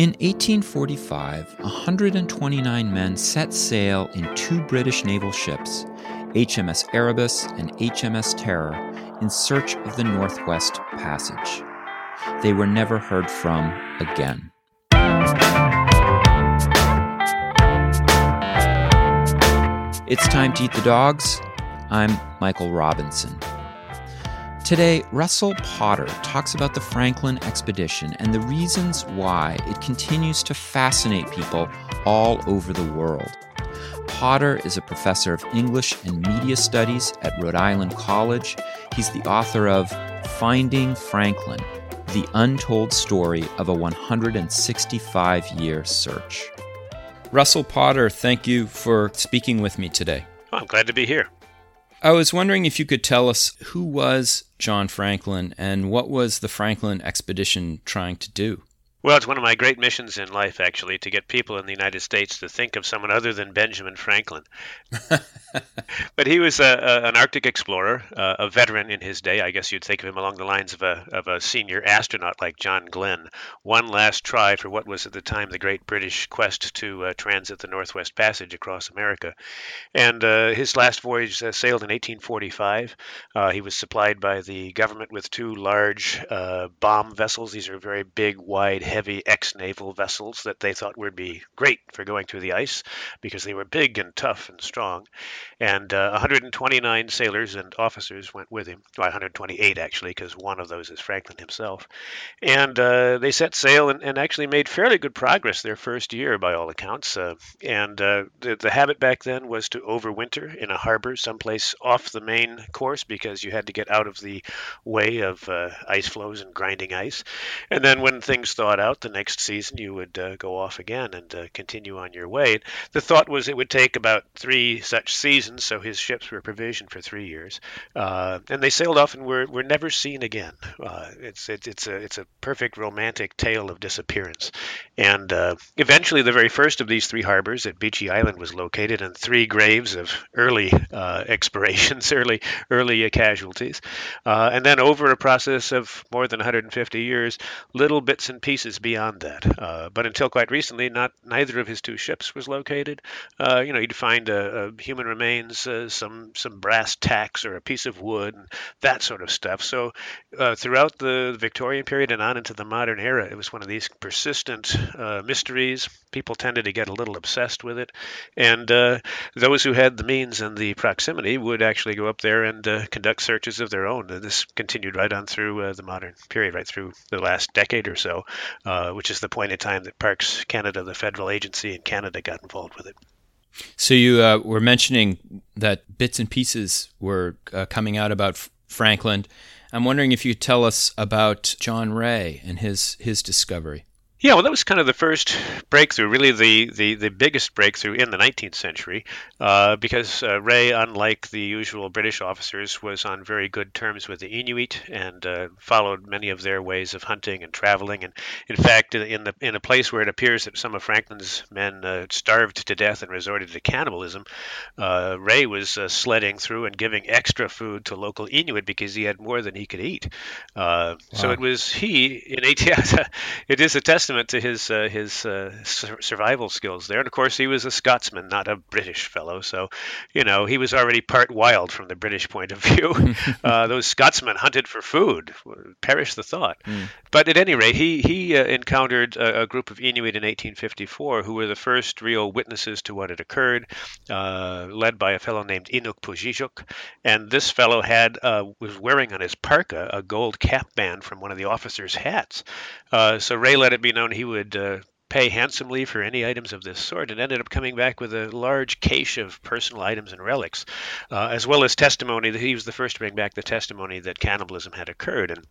In 1845, 129 men set sail in two British naval ships, HMS Erebus and HMS Terror, in search of the Northwest Passage. They were never heard from again. It's time to eat the dogs. I'm Michael Robinson. Today, Russell Potter talks about the Franklin expedition and the reasons why it continues to fascinate people all over the world. Potter is a professor of English and Media Studies at Rhode Island College. He's the author of Finding Franklin The Untold Story of a 165 Year Search. Russell Potter, thank you for speaking with me today. Oh, I'm glad to be here. I was wondering if you could tell us who was John Franklin and what was the Franklin expedition trying to do? Well, it's one of my great missions in life, actually, to get people in the United States to think of someone other than Benjamin Franklin. but he was a, a, an Arctic explorer, uh, a veteran in his day. I guess you'd think of him along the lines of a, of a senior astronaut like John Glenn. One last try for what was at the time the great British quest to uh, transit the Northwest Passage across America. And uh, his last voyage uh, sailed in 1845. Uh, he was supplied by the government with two large uh, bomb vessels. These are very big, wide, heavy ex-naval vessels that they thought would be great for going through the ice because they were big and tough and strong. And uh, 129 sailors and officers went with him. Well, 128 actually, because one of those is Franklin himself. And uh, they set sail and, and, actually made fairly good progress their first year, by all accounts. Uh, and uh, the, the habit back then was to overwinter in a harbor someplace off the main course because you had to get out of the way of uh, ice floes and grinding ice. And then when things thawed out the next season, you would uh, go off again and continue on your way. The thought was it would take about three such seasons, so his ships were provisioned for three years, uh, and they sailed off and were, were never seen again. Uh, it's it, it's a it's a perfect romantic tale of disappearance, and uh, eventually the very first of these three harbors at Beechey Island was located, and three graves of early uh, explorations, early early casualties, and then over a process of more than 150 years, little bits and pieces beyond that. Uh, but until quite recently, not neither of his two ships was located. Uh, you know, you'd find a, a human remains, uh, some some brass tacks or a piece of wood, and that sort of stuff. So uh, throughout the Victorian period and on into the modern era, it was one of these persistent uh, mysteries. People tended to get a little obsessed with it, and uh, those who had the means and the proximity would actually go up there and conduct searches of their own. And this continued right on through the modern period, right through the last decade or so. Uh, which is the point in time that Parks Canada, the federal agency in Canada, got involved with it. So you uh, were mentioning that bits and pieces were uh, coming out about F- Franklin. I'm wondering if you tell us about John Rae and his his discovery. Yeah, well, that was kind of the first breakthrough, really the, the, the biggest breakthrough in the 19th century, uh, because uh, Rae, unlike the usual British officers, was on very good terms with the Inuit and uh, followed many of their ways of hunting and traveling. And in fact, in the in a place where it appears that some of Franklin's men uh, starved to death and resorted to cannibalism, uh, Rae was uh, sledding through and giving extra food to local Inuit because he had more than he could eat. Wow. So it was he in 18. it is a testament testament to his uh, his uh, survival skills there. And of course, he was a Scotsman, not a British fellow. So, you know, he was already part wild from the British point of view. uh, those Scotsmen hunted for food. Perish the thought. Mm. But at any rate, he he uh, encountered a, a, group of Inuit in 1854 who were the first real witnesses to what had occurred, uh, led by a fellow named Inuk Pujijuk. And this fellow had uh, was wearing on his parka a gold cap band from one of the officers' hats. so Rae let it be known known he would uh, pay handsomely for any items of this sort and ended up coming back with a large cache of personal items and relics, uh, as well as testimony that he was the first to bring back the testimony that cannibalism had occurred. And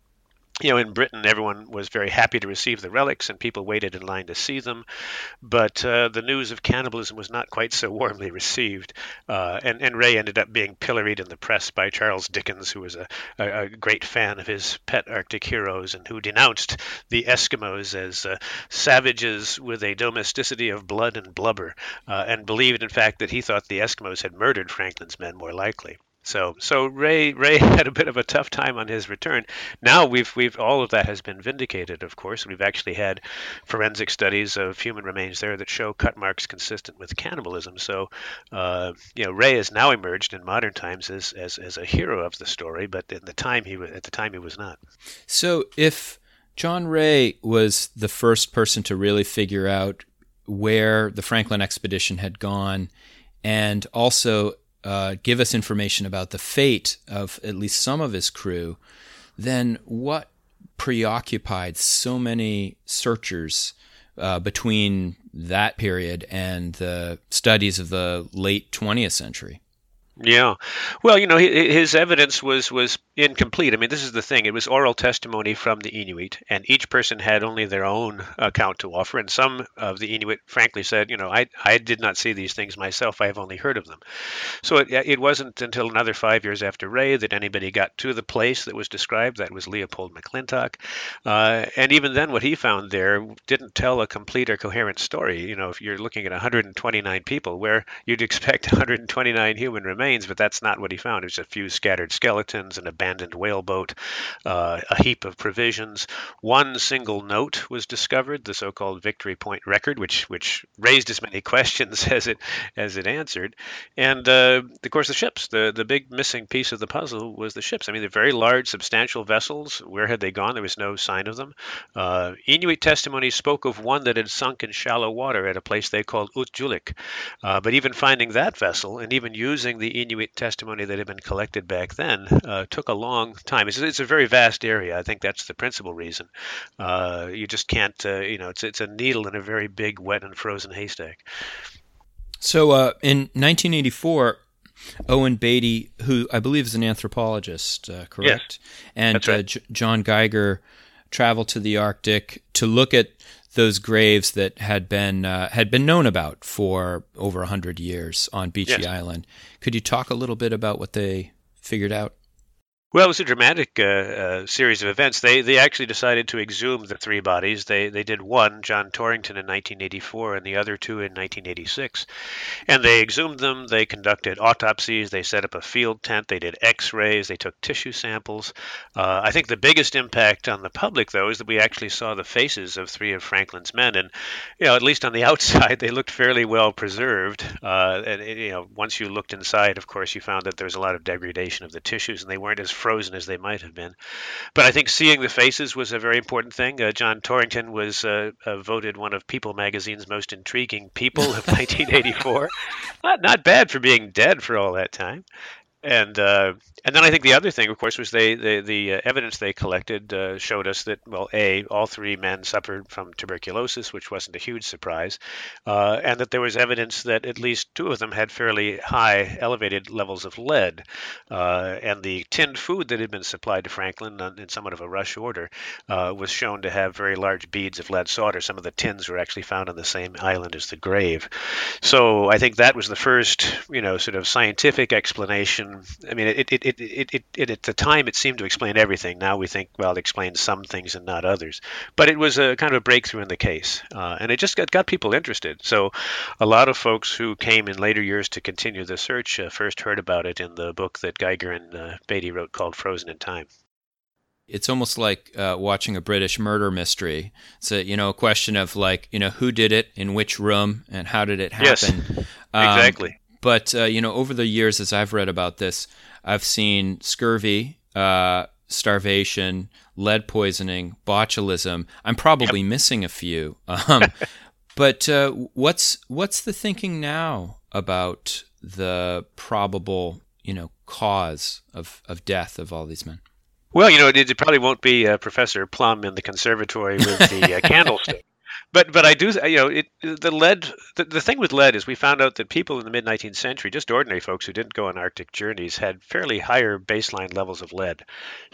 you know, in Britain, everyone was very happy to receive the relics, and people waited in line to see them. But uh, the news of cannibalism was not quite so warmly received, uh, and, and Rae ended up being pilloried in the press by Charles Dickens, who was a, a, a great fan of his pet Arctic heroes, and who denounced the Eskimos as uh, savages with a domesticity of blood and blubber, uh, and believed, in fact, that he thought the Eskimos had murdered Franklin's men more likely. So so Rae Rae had a bit of a tough time on his return. Now we've we've all of that has been vindicated. Of course, we've actually had forensic studies of human remains there that show cut marks consistent with cannibalism. So uh, you know Rae has now emerged in modern times as, as as a hero of the story, but in the time he was at the time he was not. So if John Rae was the first person to really figure out where the Franklin expedition had gone and also uh, give us information about the fate of at least some of his crew, then what preoccupied so many searchers uh, between that period and the studies of the late 20th century? Yeah, well, you know, his evidence was was incomplete. I mean, this is the thing; it was oral testimony from the Inuit, and each person had only their own account to offer. And some of the Inuit, frankly, said, you know, I I did not see these things myself; I have only heard of them. So it it wasn't until another five years after Rae that anybody got to the place that was described. That was Leopold McClintock, uh, and even then, what he found there didn't tell a complete or coherent story. You know, if you're looking at 129 people, where you'd expect 129 human remains remains, but that's not what he found. It was a few scattered skeletons, an abandoned whaleboat, uh, a heap of provisions. One single note was discovered, the so-called Victory Point record, which which raised as many questions as it as it answered. And uh, of course, the ships. The the big missing piece of the puzzle was the ships. I mean, they're very large, substantial vessels. Where had they gone? There was no sign of them. Uh, Inuit testimony spoke of one that had sunk in shallow water at a place they called Utjulik. Uh, but even finding that vessel and even using the Inuit testimony that had been collected back then uh, took a long time. It's, it's, a very vast area. I think that's the principal reason. Uh, you just can't, uh, you know, it's it's a needle in a very big, wet and frozen haystack. So uh, in 1984. Owen Beattie, who I believe is an anthropologist, uh, correct? Yes, and uh, right. J- John Geiger traveled to the Arctic to look at those graves that had been uh, had been known about for over hundred years on Beechey yes. Island. Could you talk a little bit about what they figured out? Well, it was a dramatic uh, uh, series of events. They they actually decided to exhume the three bodies. They they did one, John Torrington, in 1984, and the other two in 1986. And they exhumed them. They conducted autopsies. They set up a field tent. They did X-rays. They took tissue samples. Uh, I think the biggest impact on the public, though, is that we actually saw the faces of three of Franklin's men, and you know, at least on the outside, they looked fairly well preserved. Uh, and you know, once you looked inside, of course, you found that there was a lot of degradation of the tissues, and they weren't as frozen as they might have been. But I think seeing the faces was a very important thing. Uh, John Torrington was uh, uh, voted one of People magazine's most intriguing people of 1984. not not bad for being dead for all that time and uh, and then I think the other thing, of course, was they, they the uh, evidence they collected uh, showed us that well, a all three men suffered from tuberculosis, which wasn't a huge surprise, uh, and that there was evidence that at least two of them had fairly high, elevated levels of lead, uh, and the tinned food that had been supplied to Franklin in somewhat of a rush order uh, was shown to have very large beads of lead solder. Some of the tins were actually found on the same island as the grave, so I think that was the first, you know, sort of scientific explanation I mean, it, it, it, it, it, it, at the time it seemed to explain everything. Now we think, well, it explains some things and not others. But it was a kind of a breakthrough in the case, uh, and it just got, got people interested. So a lot of folks who came in later years to continue the search uh, first heard about it in the book that Geiger and uh, Beattie wrote called Frozen in Time it's almost like uh, watching a British murder mystery. It's a you know a question of like you know who did it in which room and how did it happen. Yes, um, exactly. But uh, you know, over the years, as I've read about this, I've seen scurvy, uh, starvation, lead poisoning, botulism. I'm probably yep. missing a few. Um, but uh, what's what's the thinking now about the probable you know cause of, of death of all these men? Well, you know, it, it probably won't be uh, Professor Plum in the conservatory with the uh, candlestick but but I do you know it the lead the, the thing with lead is we found out that people in the mid 19th century just ordinary folks who didn't go on Arctic journeys had fairly higher baseline levels of lead.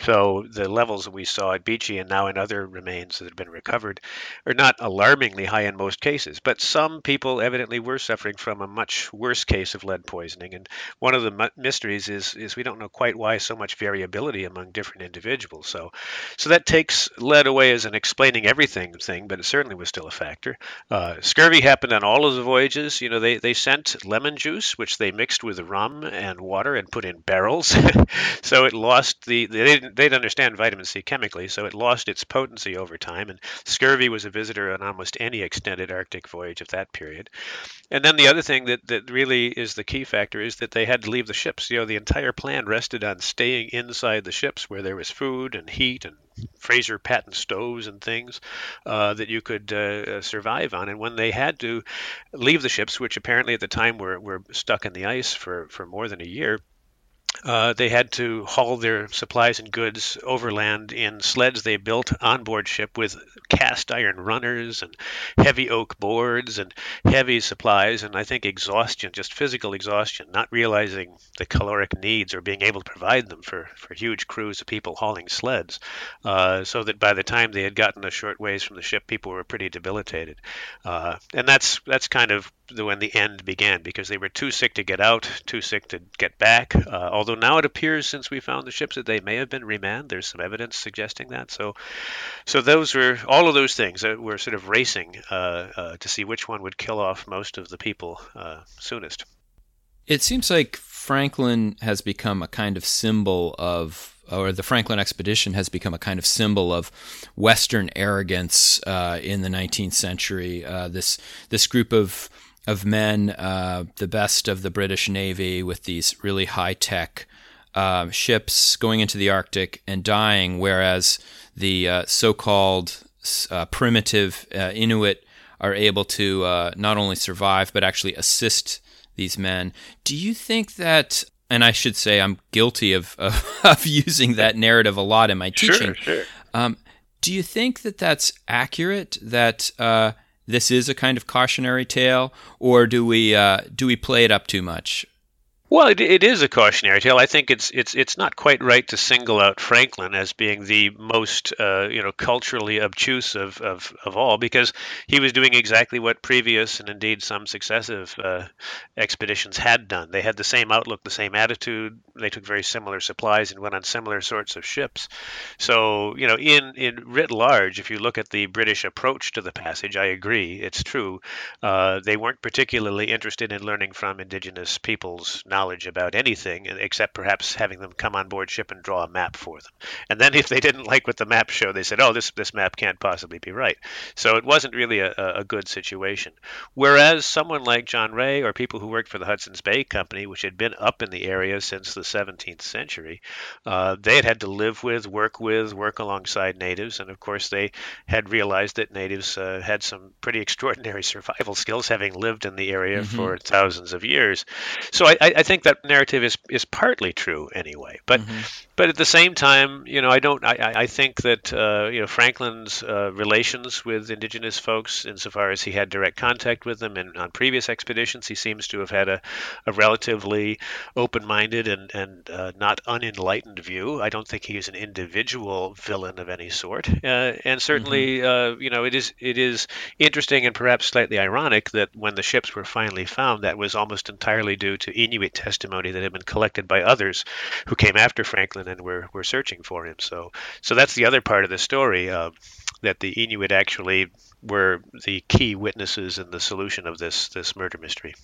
So the levels that we saw at Beechey and now in other remains that have been recovered are not alarmingly high in most cases, but some people evidently were suffering from a much worse case of lead poisoning. And one of the mysteries is is we don't know quite why so much variability among different individuals. So so that takes lead away as an explaining everything thing, but it certainly was still a factor. Uh, scurvy happened on all of the voyages. You know, they, they sent lemon juice, which they mixed with rum and water and put in barrels. so it lost the, they didn't, they didn't understand vitamin C chemically, so it lost its potency over time. And scurvy was a visitor on almost any extended Arctic voyage of that period. And then the other thing that, that really is the key factor is that they had to leave the ships. You know, the entire plan rested on staying inside the ships where there was food and heat and Fraser patent stoves and things uh, that you could uh, survive on. And when they had to leave the ships, which apparently at the time were, were stuck in the ice for, for more than a year, uh, they had to haul their supplies and goods overland in sleds they built on board ship with cast iron runners and heavy oak boards and heavy supplies and I think exhaustion, just physical exhaustion, not realizing the caloric needs or being able to provide them for, for huge crews of people hauling sleds. Uh, so that by the time they had gotten a short ways from the ship, people were pretty debilitated. Uh, and that's that's kind of when the end began because they were too sick to get out, too sick to get back. Uh, although now it appears, since we found the ships, that they may have been remanned. There's some evidence suggesting that. So, so those were all of those things that were sort of racing uh, uh, to see which one would kill off most of the people uh, soonest. It seems like Franklin has become a kind of symbol of or the Franklin expedition has become a kind of symbol of Western arrogance uh, in the 19th century. Uh, this this group of of men, uh, the best of the British Navy, with these really high tech uh, ships going into the Arctic and dying, whereas the uh, so called uh, primitive uh, Inuit are able to uh, not only survive but actually assist these men. Do you think that? And I should say I'm guilty of, of, of using that narrative a lot in my teaching. Sure, sure. Um, do you think that that's accurate? That this is a kind of cautionary tale, or do we uh, do we play it up too much? Well, it, it is a cautionary tale. I think it's it's it's not quite right to single out Franklin as being the most uh, you know culturally obtuse of, of, of all because he was doing exactly what previous and indeed some successive uh, expeditions had done. They had the same outlook, the same attitude. They took very similar supplies and went on similar sorts of ships. So you know, in in writ large, if you look at the British approach to the passage, I agree, it's true. Uh, they weren't particularly interested in learning from indigenous peoples knowledge about anything except perhaps having them come on board ship and draw a map for them. And then if they didn't like what the map showed, they said, "Oh, this this map can't possibly be right." So it wasn't really a, a good situation. Whereas someone like John Rae or people who worked for the Hudson's Bay Company, which had been up in the area since the 17th century, uh, they had had to live with, work with, work alongside natives, and of course they had realized that natives uh, had some pretty extraordinary survival skills, having lived in the area mm-hmm. for thousands of years. So I, I think that narrative is is partly true anyway. But mm-hmm. but at the same time, you know, I don't. I, I think that uh, you know Franklin's uh, relations with indigenous folks, insofar as he had direct contact with them, and on previous expeditions, he seems to have had a, a relatively open-minded and and uh, not unenlightened view. I don't think he is an individual villain of any sort, uh, and certainly, mm-hmm. Uh, you know, it is it is interesting and perhaps slightly ironic that when the ships were finally found, that was almost entirely due to Inuit testimony that had been collected by others who came after Franklin and were, were searching for him. So, so that's the other part of the story uh, that the Inuit actually were the key witnesses in the solution of this this murder mystery.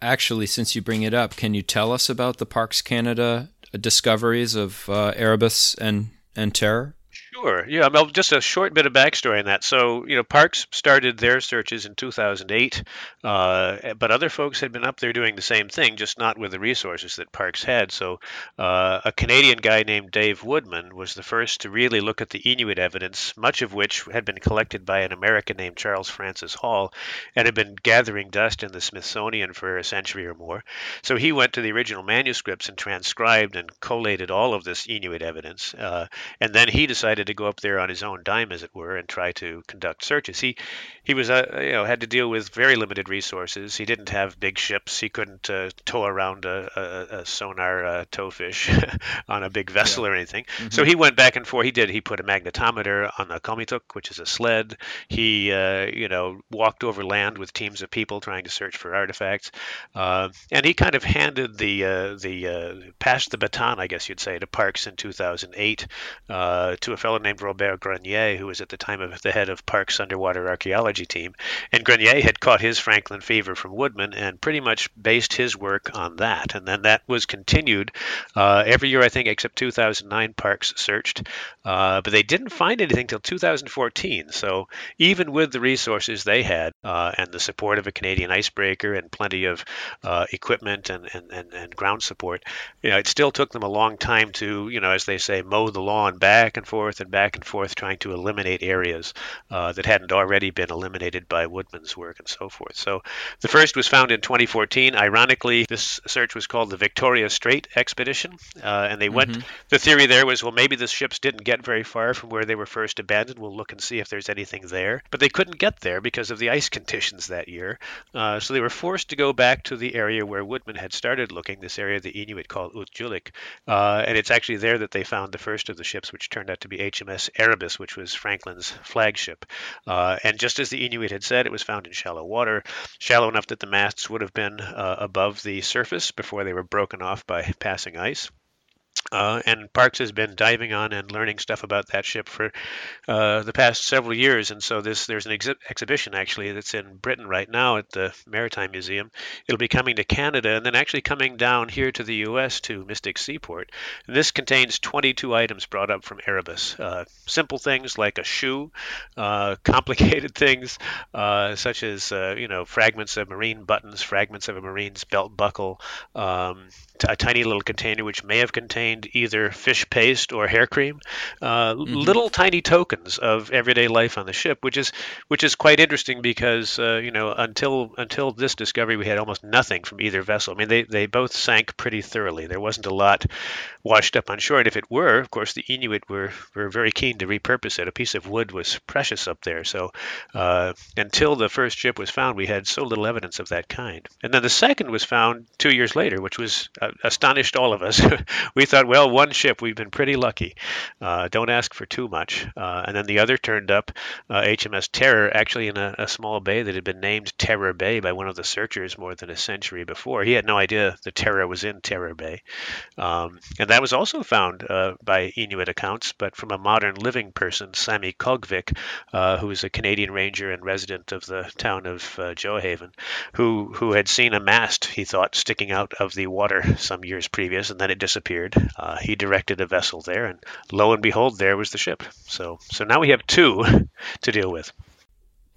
Actually, since you bring it up, can you tell us about the Parks Canada discoveries of uh, Erebus and and Terror? Sure. Yeah. Well, just a short bit of backstory on that. So, you know, Parks started their searches in 2008, uh, but other folks had been up there doing the same thing, just not with the resources that Parks had. So, uh, a Canadian guy named Dave Woodman was the first to really look at the Inuit evidence, much of which had been collected by an American named Charles Francis Hall and had been gathering dust in the Smithsonian for a century or more. So, he went to the original manuscripts and transcribed and collated all of this Inuit evidence. Uh, and then he decided to go up there on his own dime, as it were, and try to conduct searches. He he was uh, you know had to deal with very limited resources. He didn't have big ships. He couldn't uh, tow around a, a, a sonar uh, towfish on a big vessel yeah. or anything. Mm-hmm. So he went back and forth. He did. He put a magnetometer on the qamutik, which is a sled. He uh, you know walked over land with teams of people trying to search for artifacts, uh, and he kind of handed the uh, the passed the baton, I guess you'd say, to Parks in 2008 to a fellow fellow named Robert Grenier, who was at the time of the head of Park's underwater archaeology team. And Grenier had caught his Franklin fever from Woodman and pretty much based his work on that. And then that was continued uh, every year, I think, except 2009. Parks searched, uh, but they didn't find anything till 2014. So even with the resources they had uh, and the support of a Canadian icebreaker and plenty of uh, equipment and, and, and, and ground support, you know, it still took them a long time to, you know, as they say, mow the lawn back and forth and back and forth, trying to eliminate areas uh, that hadn't already been eliminated by Woodman's work and so forth. So the first was found in 2014. Ironically, this search was called the Victoria Strait Expedition, uh, and they went. Mm-hmm. The theory there was, well, maybe the ships didn't get very far from where they were first abandoned. We'll look and see if there's anything there, but they couldn't get there because of the ice conditions that year. Uh, so they were forced to go back to the area where Woodman had started looking. This area the Inuit called Utjulik, uh, and it's actually there that they found the first of the ships, which turned out to be HMS Erebus, which was Franklin's flagship. Uh, and just as the Inuit had said, it was found in shallow water, shallow enough that the masts would have been uh, above the surface before they were broken off by passing ice. Uh, and Parks has been diving on and learning stuff about that ship for uh, the past several years. And so this there's an exhi- exhibition actually that's in Britain right now at the Maritime Museum. It'll be coming to Canada and then actually coming down here to the U.S. to Mystic Seaport. And this contains 22 items brought up from Erebus. Uh, simple things like a shoe, uh, complicated things uh, such as uh, you know fragments of marine buttons, fragments of a marine's belt buckle, um, a tiny little container which may have contained either fish paste or hair cream, uh, mm-hmm. little tiny tokens of everyday life on the ship, which is which is quite interesting because uh, you know until until this discovery we had almost nothing from either vessel. I mean they they both sank pretty thoroughly. There wasn't a lot washed up on shore, and if it were, of course, the Inuit were were very keen to repurpose it. A piece of wood was precious up there, so uh, until the first ship was found, we had so little evidence of that kind. And then the second was found two years later, which was uh, astonished all of us. we thought, well, one ship, we've been pretty lucky. Uh, don't ask for too much. Uh, and then the other turned up, HMS uh, Terror, actually in a, a, small bay that had been named Terror Bay by one of the searchers more than a century before. He had no idea the Terror was in Terror Bay. Um, and that was also found uh, by Inuit accounts, but from a modern living person, Sammy Kogvik, uh, who a Canadian ranger and resident of the town of Gjoa Haven, who, who had seen a mast, he thought, sticking out of the water some years previous, and then it disappeared. Uh, he directed a vessel there, and lo and behold, there was the ship. So, so now we have two to deal with.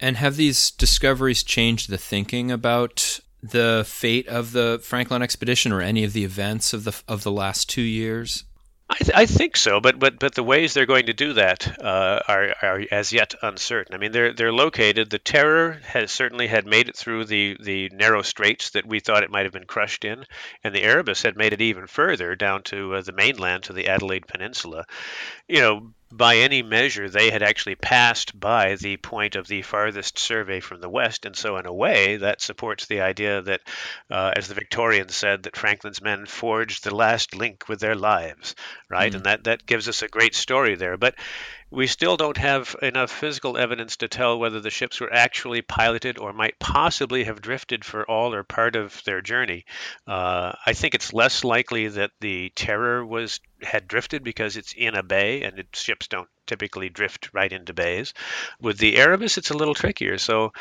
And have these discoveries changed the thinking about the fate of the Franklin expedition or any of the events of the of the last two years? I, th- I, think so, but but but the ways they're going to do that uh, are are as yet uncertain. I mean, they're they're located. The Terror has certainly had made it through the the narrow straits that we thought it might have been crushed in, and the Erebus had made it even further down to uh, the mainland to the Adelaide Peninsula. You know, by any measure, they had actually passed by the point of the farthest survey from the west, and so in a way that supports the idea that, uh, as the Victorians said, that Franklin's men forged the last link with their lives, right? Mm. And that that gives us a great story there. But we still don't have enough physical evidence to tell whether the ships were actually piloted or might possibly have drifted for all or part of their journey. Uh, I think it's less likely that the Terror was had drifted because it's in a bay and ships don't typically drift right into bays. With the Erebus, it's a little trickier. So,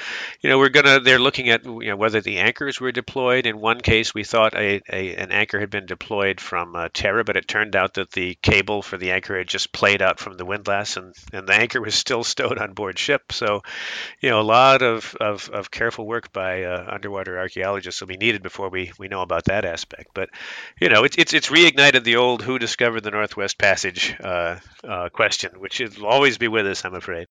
you know, we're gonna they're looking at you know whether the anchors were deployed. In one case, we thought a, a an anchor had been deployed from uh, Terror, but it turned out that the cable for the anchor had just played out from the windlass, and and the anchor was still stowed on board ship. So, you know, a lot of of, of careful work by uh, underwater archaeologists will be needed before we we know about that aspect. But, you know, it's it's it's reignited the old who discovered the Northwest Passage uh, uh question, which should always be with us, I'm afraid.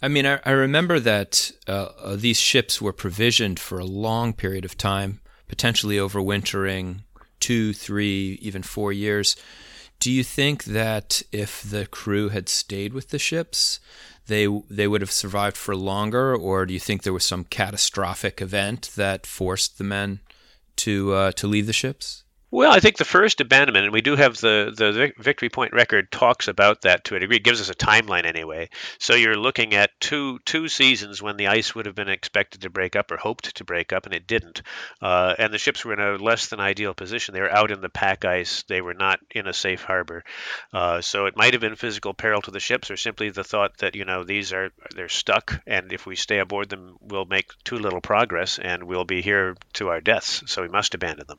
I mean, I, I remember that uh, uh, these ships were provisioned for a long period of time, potentially overwintering two, three, even four years. Do you think that if the crew had stayed with the ships, they they would have survived for longer, or do you think there was some catastrophic event that forced the men to uh, to leave the ships? Well, I think the first abandonment, and we do have the, the Victory Point record talks about that to a degree. It gives us a timeline anyway. So you're looking at two two seasons when the ice would have been expected to break up or hoped to break up, and it didn't. Uh, and the ships were in a less than ideal position. They were out in the pack ice. They were not in a safe harbor. Uh, so it might have been physical peril to the ships, or simply the thought that you know these are they're stuck, and if we stay aboard them, we'll make too little progress, and we'll be here to our deaths. So we must abandon them.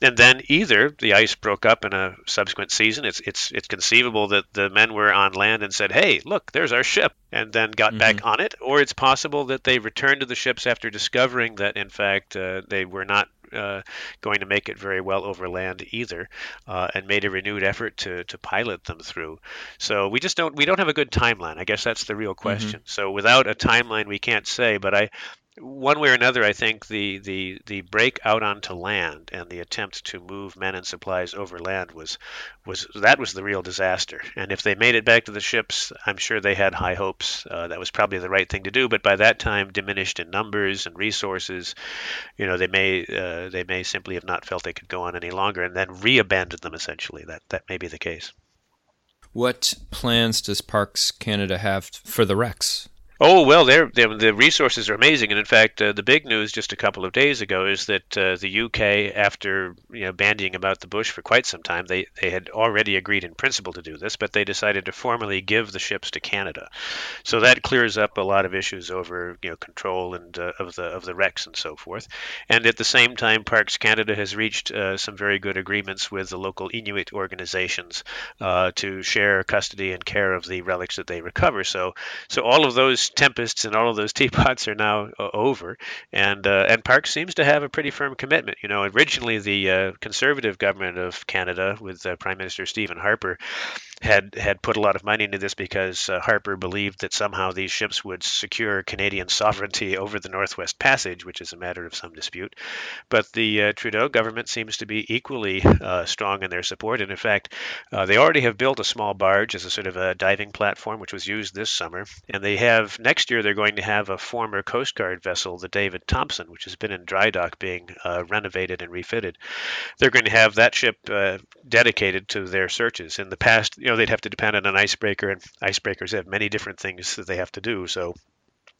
And then either the ice broke up in a subsequent season. It's it's it's conceivable that the men were on land and said, "Hey, look, there's our ship," and then got mm-hmm. back on it. Or it's possible that they returned to the ships after discovering that, in fact, uh, they were not uh, going to make it very well over land either, uh, and made a renewed effort to to pilot them through. So we just don't we don't have a good timeline. I guess that's the real mm-hmm. question. Mm-hmm. So without a timeline, we can't say. But I one way or another, I think the, the, the break out onto land and the attempt to move men and supplies over land was was that was the real disaster. And if they made it back to the ships, I'm sure they had high hopes. Uh, that was probably the right thing to do. But by that time, diminished in numbers and resources, you know, they may uh, they may simply have not felt they could go on any longer, and then re-abandon them. Essentially, that that may be the case. What plans does Parks Canada have for the wrecks? Oh well, they're, they're, the resources are amazing, and in fact, uh, the big news just a couple of days ago is that uh, the UK, after you know bandying about the bush for quite some time, they they had already agreed in principle to do this, but they decided to formally give the ships to Canada. So that clears up a lot of issues over you know control and uh, of the of the wrecks and so forth. And at the same time, Parks Canada has reached uh, some very good agreements with the local Inuit organizations uh, to share custody and care of the relics that they recover. So so all of those tempests and all of those teapots are now uh, over, and uh, and Parks seems to have a pretty firm commitment. You know, originally the uh, conservative government of Canada with uh, Prime Minister Stephen Harper had had put a lot of money into this because uh, Harper believed that somehow these ships would secure Canadian sovereignty over the Northwest Passage, which is a matter of some dispute. But the uh, Trudeau government seems to be equally uh, strong in their support, and in fact, uh, they already have built a small barge as a sort of a diving platform, which was used this summer, and they have next year they're going to have a former Coast Guard vessel, the David Thompson, which has been in dry dock being uh, renovated and refitted. They're going to have that ship uh, dedicated to their searches. In the past, you know know they'd have to depend on an icebreaker, and icebreakers have many different things that they have to do. So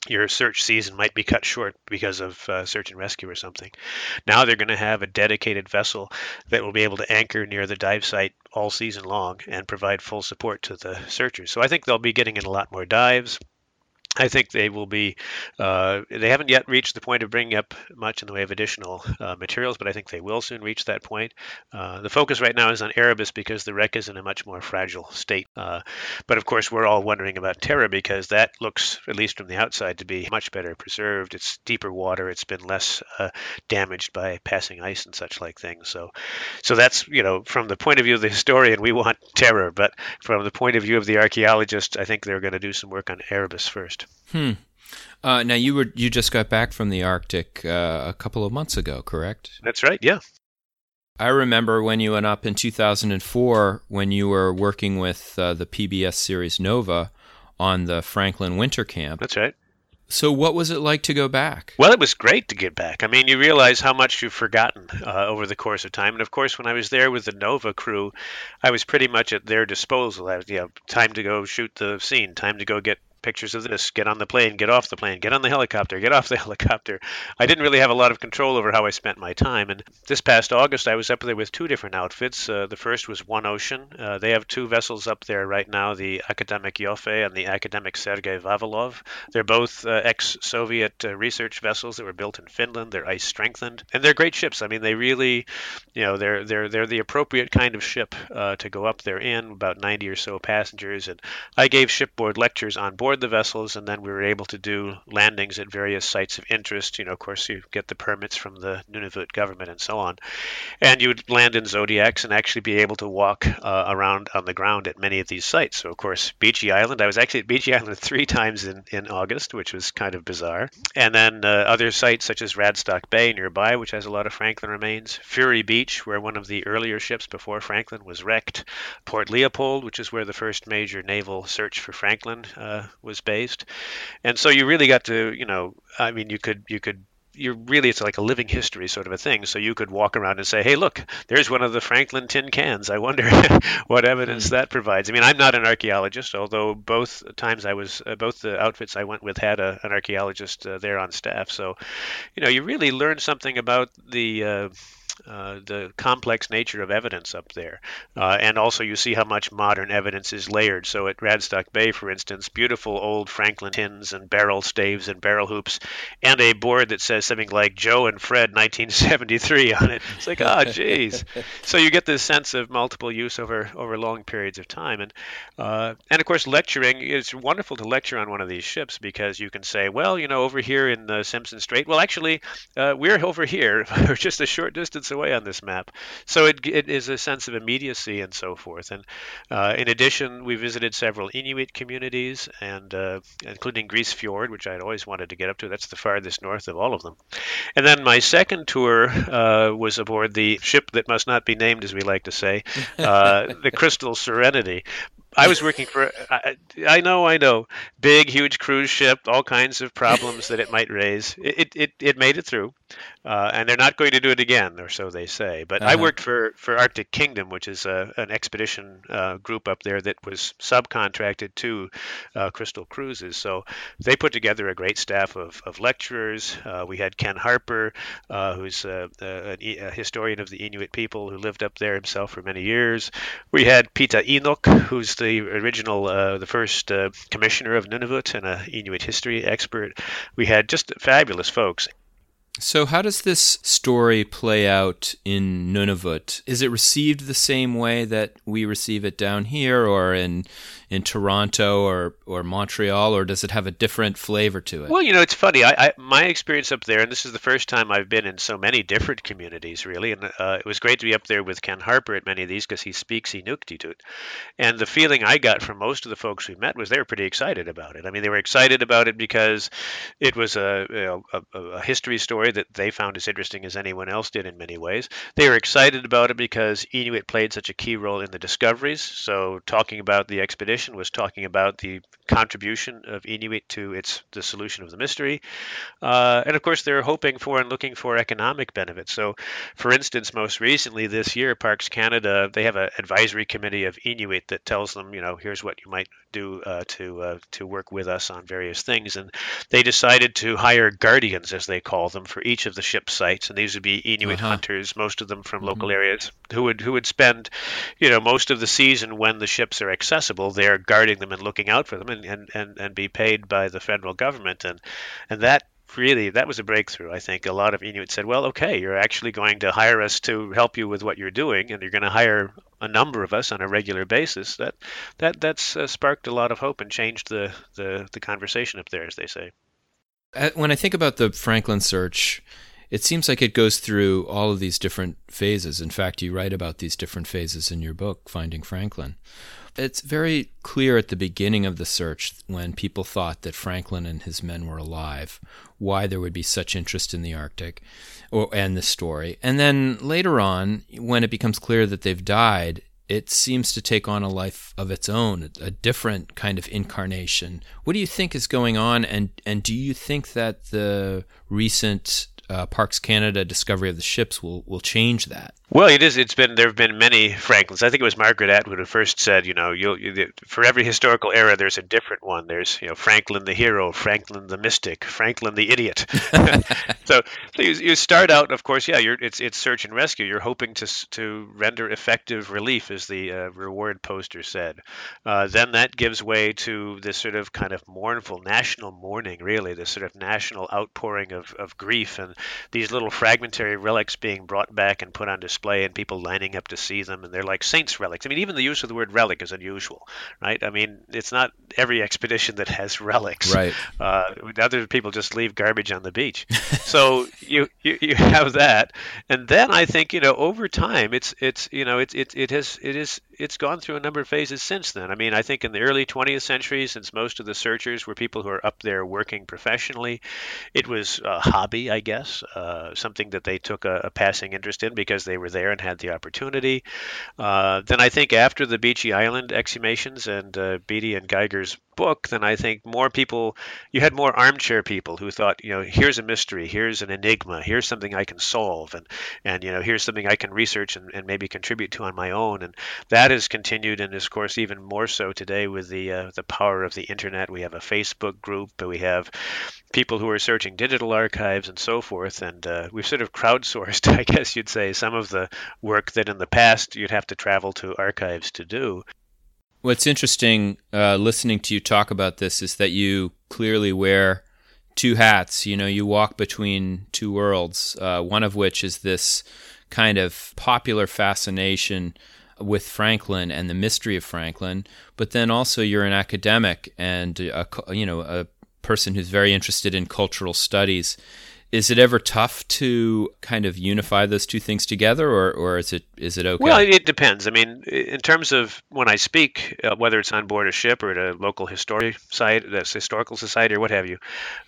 your search season might be cut short because of uh, search and rescue or something. Now they're going to have a dedicated vessel that will be able to anchor near the dive site all season long and provide full support to the searchers. So I think they'll be getting in a lot more dives. I think they will be. Uh, they haven't yet reached the point of bringing up much in the way of additional uh, materials, but I think they will soon reach that point. Uh, the focus right now is on Erebus because the wreck is in a much more fragile state. Uh, but of course, we're all wondering about Terror because that looks, at least from the outside, to be much better preserved. It's deeper water. It's been less uh, damaged by passing ice and such like things. So, so that's you know from the point of view of the historian, we want Terror, but from the point of view of the archaeologist, I think they're going to do some work on Erebus first. Hmm. Uh, now you were you just got back from the Arctic uh, a couple of months ago, correct? That's right. Yeah. I remember when you went up in 2004 when you were working with uh, the PBS series Nova on the Franklin Winter Camp. That's right. So, what was it like to go back? Well, it was great to get back. I mean, you realize how much you've forgotten uh, over the course of time. And of course, when I was there with the Nova crew, I was pretty much at their disposal. I, you know, time to go shoot the scene, time to go get pictures of this, get on the plane, get off the plane, get on the helicopter, get off the helicopter. I didn't really have a lot of control over how I spent my time. And this past August, I was up there with two different outfits. Uh, the first was One Ocean. Uh, they have two vessels up there right now, the Akademik Ioffe and the Akademik Sergei Vavilov. They're both uh, ex-Soviet uh, research vessels that were built in Finland. They're ice strengthened, and they're great ships. I mean, they really, you know, they're they're they're the appropriate kind of ship uh, to go up there in. About 90 or so passengers, and I gave shipboard lectures on board the vessels, and then we were able to do landings at various sites of interest. You know, of course, you get the permits from the Nunavut government and so on, and you would land in zodiacs and actually be able to walk uh, around on the ground at many of these sites. So, of course, Beechey Island. I was actually at Beechey Island three times in in August, which was kind of bizarre, and then uh, other sites such as Radstock Bay nearby, which has a lot of Franklin remains. Fury Beach, where one of the earlier ships before Franklin was wrecked. Port Leopold, which is where the first major naval search for Franklin uh, was based. And so you really got to, you know, I mean, you could you could you're really it's like a living history sort of a thing. So you could walk around and say, "Hey, look, there's one of the Franklin tin cans. I wonder what evidence that provides." I mean, I'm not an archaeologist, although both times I was uh, both the outfits I went with had a, an archaeologist uh, there on staff. So, you know, you really learn something about the uh, uh, the complex nature of evidence up there. Uh, and also, you see how much modern evidence is layered. So, at Radstock Bay, for instance, beautiful old Franklin tins and barrel staves and barrel hoops, and a board that says something like Joe and Fred 1973 on it. It's like, oh, geez. so, you get this sense of multiple use over, over long periods of time. And, uh, and of course, lecturing, it's wonderful to lecture on one of these ships because you can say, well, you know, over here in the Simpson Strait, well, actually, uh, we're over here, just a short distance away on this map. So it, it is a sense of immediacy and so forth. And uh, in addition, we visited several Inuit communities, and uh, including Grise Fiord, which I'd always wanted to get up to. That's the farthest north of all of them. And then my second tour uh, was aboard the ship that must not be named, as we like to say, uh, the Crystal Serenity. I was working for. I, I, know, I know. Big, huge cruise ship, all kinds of problems that it might raise. It it, it made it through, uh, and they're not going to do it again, or so they say. But uh-huh. I worked for for Arctic Kingdom, which is a, an expedition uh, group up there that was subcontracted to uh, Crystal Cruises. So they put together a great staff of, of lecturers. Uh, we had Kenn Harper, uh, who's a, a, a, historian of the Inuit people who lived up there himself for many years. We had Piita Irniq, who's the original, uh, the first uh, commissioner of Nunavut and an Inuit history expert. We had just fabulous folks. So, how does this story play out in Nunavut? Is it received the same way that we receive it down here, or in in Toronto or or Montreal, or does it have a different flavor to it? Well, you know, it's funny. I, I my experience up there, and this is the first time I've been in so many different communities, really, and uh, it was great to be up there with Kenn Harper at many of these because he speaks Inuktitut, and the feeling I got from most of the folks we met was they were pretty excited about it. I mean, they were excited about it because it was a you know, a, a history story that they found as interesting as anyone else did in many ways. They were excited about it because Inuit played such a key role in the discoveries. So talking about the expedition was talking about the contribution of Inuit to its the solution of the mystery, uh, and of course they're hoping for and looking for economic benefits. So, for instance, most recently this year, Parks Canada they have an advisory committee of Inuit that tells them, you know, here's what you might do uh, to uh, to work with us on various things, and they decided to hire guardians, as they call them, for each of the ship sites, and these would be Inuit uh-huh. hunters, most of them from mm-hmm. local areas, who would who would spend, you know, most of the season when the ships are accessible there there guarding them and looking out for them and, and, and, and be paid by the federal government. And, and that really that was a breakthrough i think. A lot of inuit said well okay you're actually going to hire us to help you with what you're doing and you're going to hire a number of us on a regular basis. That that that's uh, sparked a lot of hope and changed the, the the conversation up there as they say. Uh, when i think about the franklin search it seems like it goes through all of these different phases. In fact you write about these different phases in your book finding franklin it's very clear at the beginning of the search when people thought that Franklin and his men were alive, why there would be such interest in the Arctic or, and the story. And then later on, when it becomes clear that they've died, it seems to take on a life of its own, a different kind of incarnation. What do you think is going on, and and do you think that the recent uh, Parks Canada discovery of the ships will will change that? Well, it is. It's been there have been many Franklins. I think it was Margaret Atwood who first said, you know, you'll, you, for every historical era, there's a different one. There's, you know, Franklin the hero, Franklin the mystic, Franklin the idiot. so, so you, you, start out, of course, yeah, you're it's it's search and rescue. You're hoping to to render effective relief, as the uh, reward poster said. Uh, then that gives way to this sort of kind of mournful national mourning, really, this sort of national outpouring of of grief and these little fragmentary relics being brought back and put on display display and people lining up to see them, and they're like saints' relics. I mean, even the use of the word relic is unusual, right? I mean, it's not every expedition that has relics. Right. Uh, other people just leave garbage on the beach. so you, you you have that, and then I think you know over time it's it's you know it's it, it has it is it's gone through a number of phases since then. I mean, I think in the early 20th century, since most of the searchers were people who are up there working professionally, it was a hobby, I guess, uh, something that they took a, a, passing interest in because they were there and had the opportunity. Uh, then I think after the Beechey Island exhumations and uh, Beattie and Geiger's book, then I think more people, you had more armchair people who thought, you know, here's a mystery, here's an enigma, here's something I can solve, and and you know, here's something I can research and, and maybe contribute to on my own, and that has continued, and of course even more so today with the uh, the power of the internet. We have a Facebook group, we have people who are searching digital archives and so forth, and uh, we've sort of crowdsourced, I guess you'd say, some of the work that in the past you'd have to travel to archives to do. What's interesting uh, listening to you talk about this is that you clearly wear two hats. You know, you walk between two worlds, uh, one of which is this kind of popular fascination with Franklin and the mystery of Franklin, but then also you're an academic and a, you know a person who's very interested in cultural studies is it ever tough to kind of unify those two things together or, or is it is it okay? Well it depends. I mean in terms of when i speak uh, whether it's on board a ship or at a local history site that's historical society or what have you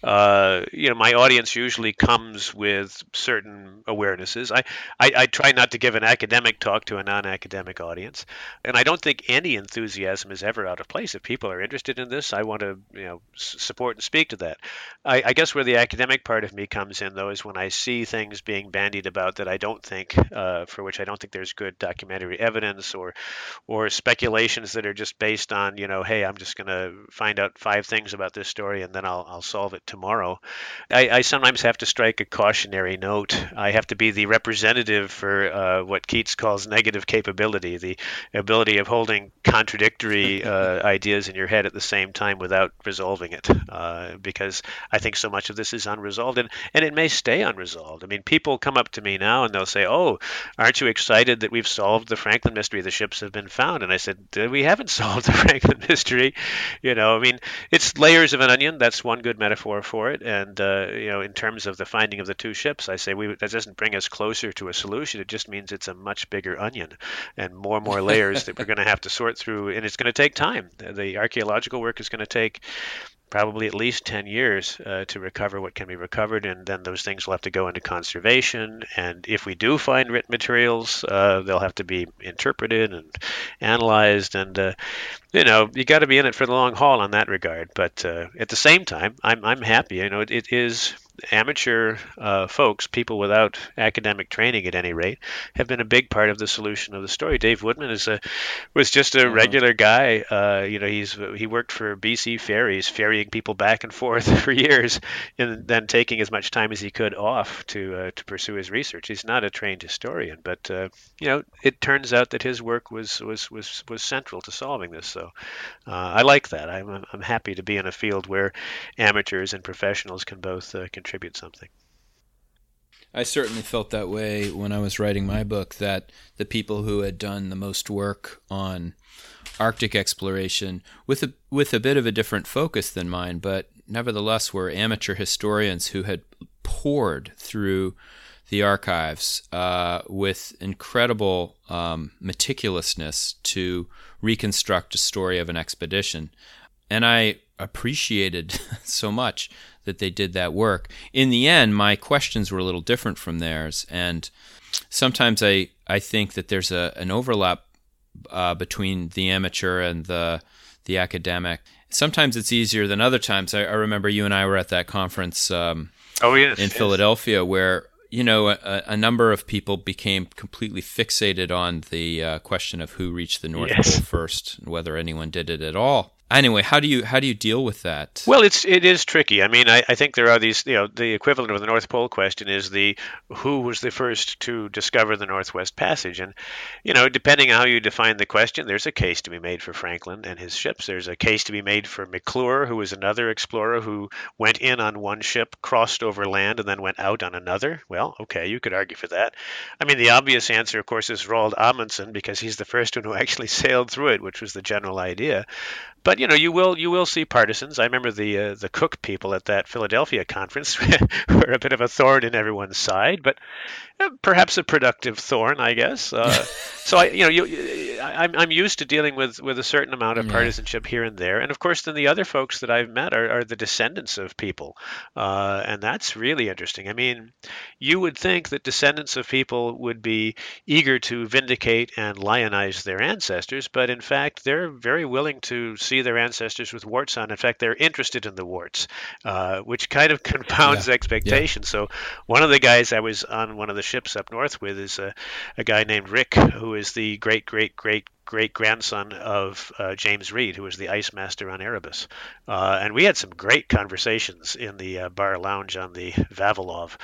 uh, you know my audience usually comes with certain awarenesses. I, I, I try not to give an academic talk to a non-academic audience and i don't think any enthusiasm is ever out of place. If people are interested in this i want to you know support and speak to that. I, I guess where the academic part of me comes comes in though is when I see things being bandied about that I don't think, uh, for which I don't think there's good documentary evidence, or or speculations that are just based on you know, hey, I'm just going to find out five things about this story and then I'll I'll solve it tomorrow. I, I sometimes have to strike a cautionary note. I have to be the representative for uh, what Keats calls negative capability, the ability of holding contradictory uh, ideas in your head at the same time without resolving it, uh, because I think so much of this is unresolved, and and and it may stay unresolved. I mean, people come up to me now and they'll say, "Oh, aren't you excited that we've solved the Franklin mystery? The ships have been found." And I said, "We haven't solved the Franklin mystery." You know, I mean, it's layers of an onion. That's one good metaphor for it. And uh, you know, in terms of the finding of the two ships, I say we that doesn't bring us closer to a solution. It just means it's a much bigger onion and more and more layers that we're going to have to sort through, and it's going to take time. The archaeological work is going to take probably at least 10 years uh, to recover what can be recovered, and then those things will have to go into conservation. And if we do find written materials, uh, they'll have to be interpreted and analyzed. And uh, you know, you got to be in it for the long haul on that regard. But uh, at the same time, I'm I'm happy. You know, it, it is amateur uh, folks, people without academic training at any rate, have been a big part of the solution of the story. Dave Woodman is a was just a regular guy. Uh, you know, he's he worked for BC Ferries, ferrying people back and forth for years, and then taking as much time as he could off to uh, to pursue his research. He's not a trained historian, but uh, you know, it turns out that his work was was was was central to solving this. So uh, I like that. I'm I'm happy to be in a field where amateurs and professionals can both uh, contribute something. I certainly felt that way when I was writing my book that the people who had done the most work on Arctic exploration with a with a bit of a different focus than mine, but nevertheless were amateur historians who had poured through the archives uh, with incredible um, meticulousness to reconstruct a story of an expedition. And I appreciated so much that they did that work. In the end, my questions were a little different from theirs, and sometimes I, I think that there's a, an overlap uh, between the amateur and the the academic. Sometimes it's easier than other times. I, I remember you and I were at that conference um, oh, yes, in yes. Philadelphia where you know, a, a, number of people became completely fixated on the uh, question of who reached the North yes. Pole first and whether anyone did it at all anyway, how do you how do you deal with that? Well, it's it is tricky. I mean, I, I think there are these you know the equivalent of the North Pole question is the who was the first to discover the Northwest Passage, and you know depending on how you define the question, there's a case to be made for Franklin and his ships. There's a case to be made for McClure, who was another explorer who went in on one ship, crossed over land, and then went out on another. Well, okay, you could argue for that. I mean, the obvious answer, of course, is Roald Amundsen because he's the first one who actually sailed through it, which was the general idea. But you know, you will you will see partisans. I remember the uh, the Cook people at that Philadelphia conference were a bit of a thorn in everyone's side, but uh, perhaps a productive thorn, I guess. Uh, so I, you know, you, I'm I'm used to dealing with with a certain amount of partisanship here and there, and of course, then the other folks that I've met are, are the descendants of people, uh, and that's really interesting. I mean, you would think that descendants of people would be eager to vindicate and lionize their ancestors, but in fact, they're very willing to see their ancestors with warts on. In fact, they're interested in the warts, uh, which kind of confounds yeah. expectations. Yeah. So, one of the guys I was on one of the ships up north with is a, a guy named Rick, who is the great great great great grandson of uh, James Reid, who was the ice master on Erebus. Uh, and we had some great conversations in the uh, bar lounge on the Vavilov,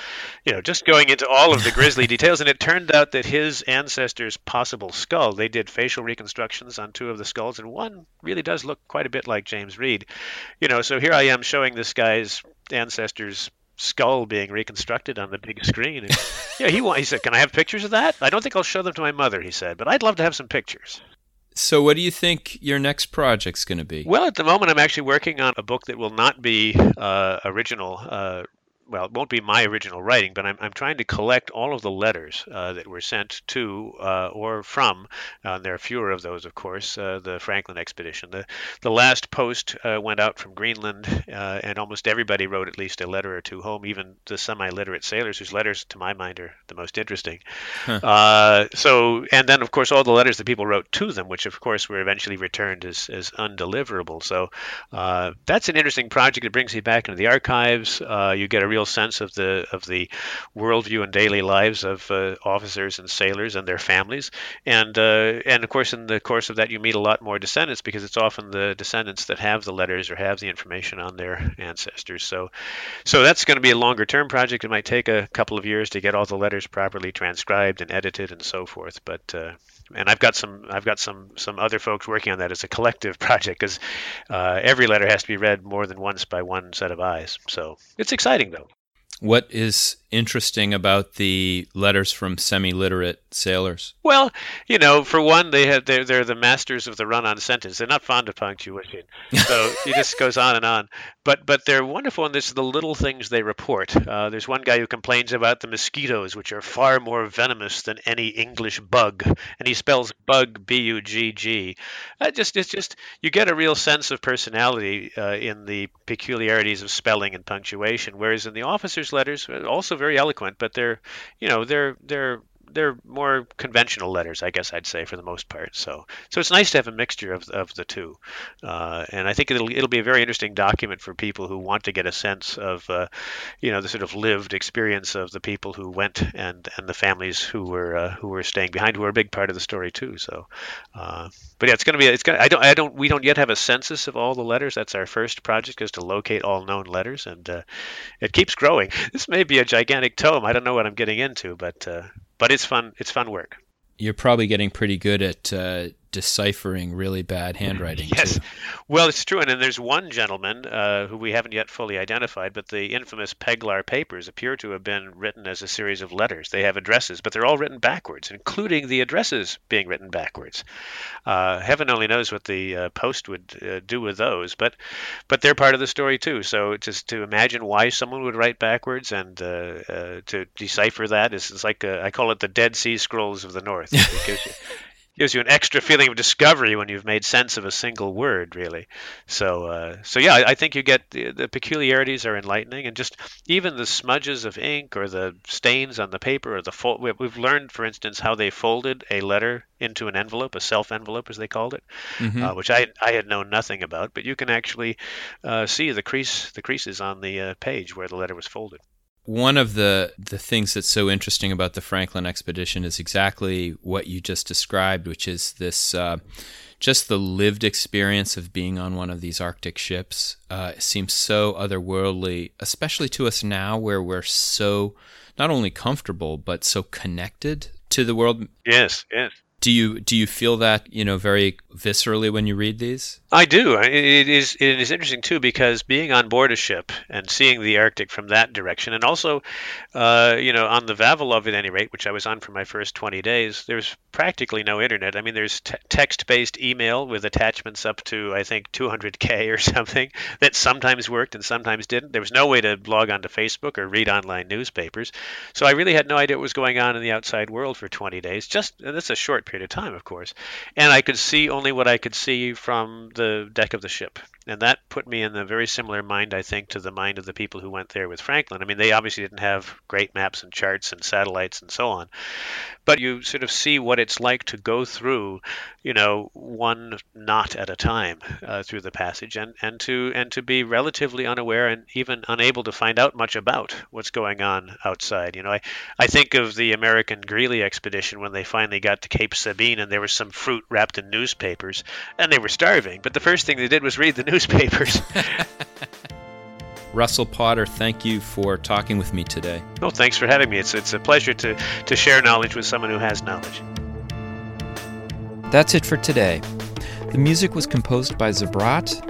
you know, just going into all of the grisly details. And it turned out that his ancestor's possible skull, they did facial reconstructions on two of the skulls, and one really does look quite a bit like James Reid. You know, so here I am showing this guy's ancestor's skull being reconstructed on the big screen. And, yeah, he he said, "Can I have pictures of that?" I don't think I'll show them to my mother, he said, but I'd love to have some pictures. So, what do you think your next project's going to be? Well, at the moment, I'm actually working on a book that will not be uh, original uh, well, it won't be my original writing, but I'm, I'm trying to collect all of the letters uh, that were sent to uh, or from, uh, and there are fewer of those, of course, uh, the Franklin expedition. The, the last post uh, went out from Greenland, uh, and almost everybody wrote at least a letter or two home, even the semi literate sailors, whose letters, to my mind, are the most interesting. Huh. so, and then, of course, all the letters that people wrote to them, which, of course, were eventually returned as, as undeliverable. So, that's an interesting project. It brings you back into the archives. you get a real real sense of the of the worldview and daily lives of uh, officers and sailors and their families. And uh, and of course, in the course of that, you meet a lot more descendants because it's often the descendants that have the letters or have the information on their ancestors. So so that's going to be a longer term project. It might take a couple of years to get all the letters properly transcribed and edited and so forth. But uh, and I've got some I've got some some other folks working on that as a collective project because uh, every letter has to be read more than once by one set of eyes. So it's exciting though. What is interesting about the letters from semi-literate sailors? Well, you know, for one, they have they're they're the masters of the run-on sentence. They're not fond of punctuation, so it just goes on and on. But but they're wonderful, and this the little things they report. Uh, there's one guy who complains about the mosquitoes, which are far more venomous than any English bug, and he spells bug b-u-g-g. Uh, just it's just you get a real sense of personality uh, in the peculiarities of spelling and punctuation, whereas in the officers' letters, uh, also very eloquent, but they're, you know, they're they're they're more conventional letters, I guess I'd say for the most part. So so it's nice to have a mixture of of the two, uh, and I think it'll it'll be a very interesting document for people who want to get a sense of, uh, you know, the sort of lived experience of the people who went and and the families who were uh, who were staying behind, who are a big part of the story too. So, uh, but yeah, it's going to be it's going I don't I don't we don't yet have a census of all the letters. That's our first project is to locate all known letters, and uh, it keeps growing. This may be a gigantic tome. I don't know what I'm getting into, but uh, but it's fun. It's fun work. You're probably getting pretty good at uh, deciphering really bad handwriting. yes. Too. Well, it's true. And then there's one gentleman uh, who we haven't yet fully identified, but the infamous Peglar papers appear to have been written as a series of letters. They have addresses, but they're all written backwards, including the addresses being written backwards. Uh, heaven only knows what the uh, post would uh, do with those, but but they're part of the story too. So just to imagine why someone would write backwards and uh, uh, to decipher that is, is like a, I call it the Dead Sea Scrolls of the North. Because gives you an extra feeling of discovery when you've made sense of a single word, really. So, uh, so yeah, I, I, think you get the, the, peculiarities are enlightening, and just even the smudges of ink or the stains on the paper or the fold. We've learned, for instance, how they folded a letter into an envelope, a self envelope, as they called it, mm-hmm. uh, which I I had known nothing about. But you can actually uh, see the crease, the creases on the uh, page where the letter was folded one of the the things that's so interesting about the Franklin expedition is exactly what you just described, which is this uh, just the lived experience of being on one of these Arctic ships. Uh, seems so otherworldly, especially to us now, where we're so not only comfortable but so connected to the world. Yes, yes. Do you do you feel that you know very viscerally when you read these? I do. It is it is interesting too because being on board a ship and seeing the Arctic from that direction, and also, uh, you know, on the Vavilov at any rate, which I was on for my first 20 days, there's practically no internet. I mean, there's t- text-based email with attachments up to I think 200k or something that sometimes worked and sometimes didn't. There was no way to log onto Facebook or read online newspapers, so I really had no idea what was going on in the outside world for 20 days. Just that's a short period of time, of course. And I could see only what I could see from the deck of the ship. And that put me in a very similar mind, I think, to the mind of the people who went there with Franklin. I mean, they obviously didn't have great maps and charts and satellites and so on, but you sort of see what it's like to go through, you know, one knot at a time uh, through the passage, and, and to and to be relatively unaware and even unable to find out much about what's going on outside. You know, I, I think of the American Greely expedition when they finally got to Cape Sabine and there was some fruit wrapped in newspapers, and they were starving. But the first thing they did was read the newspapers. Russell Potter, thank you for talking with me today. Oh, thanks for having me. It's, it's a pleasure to, to share knowledge with someone who has knowledge. That's it for today. The music was composed by Zabrat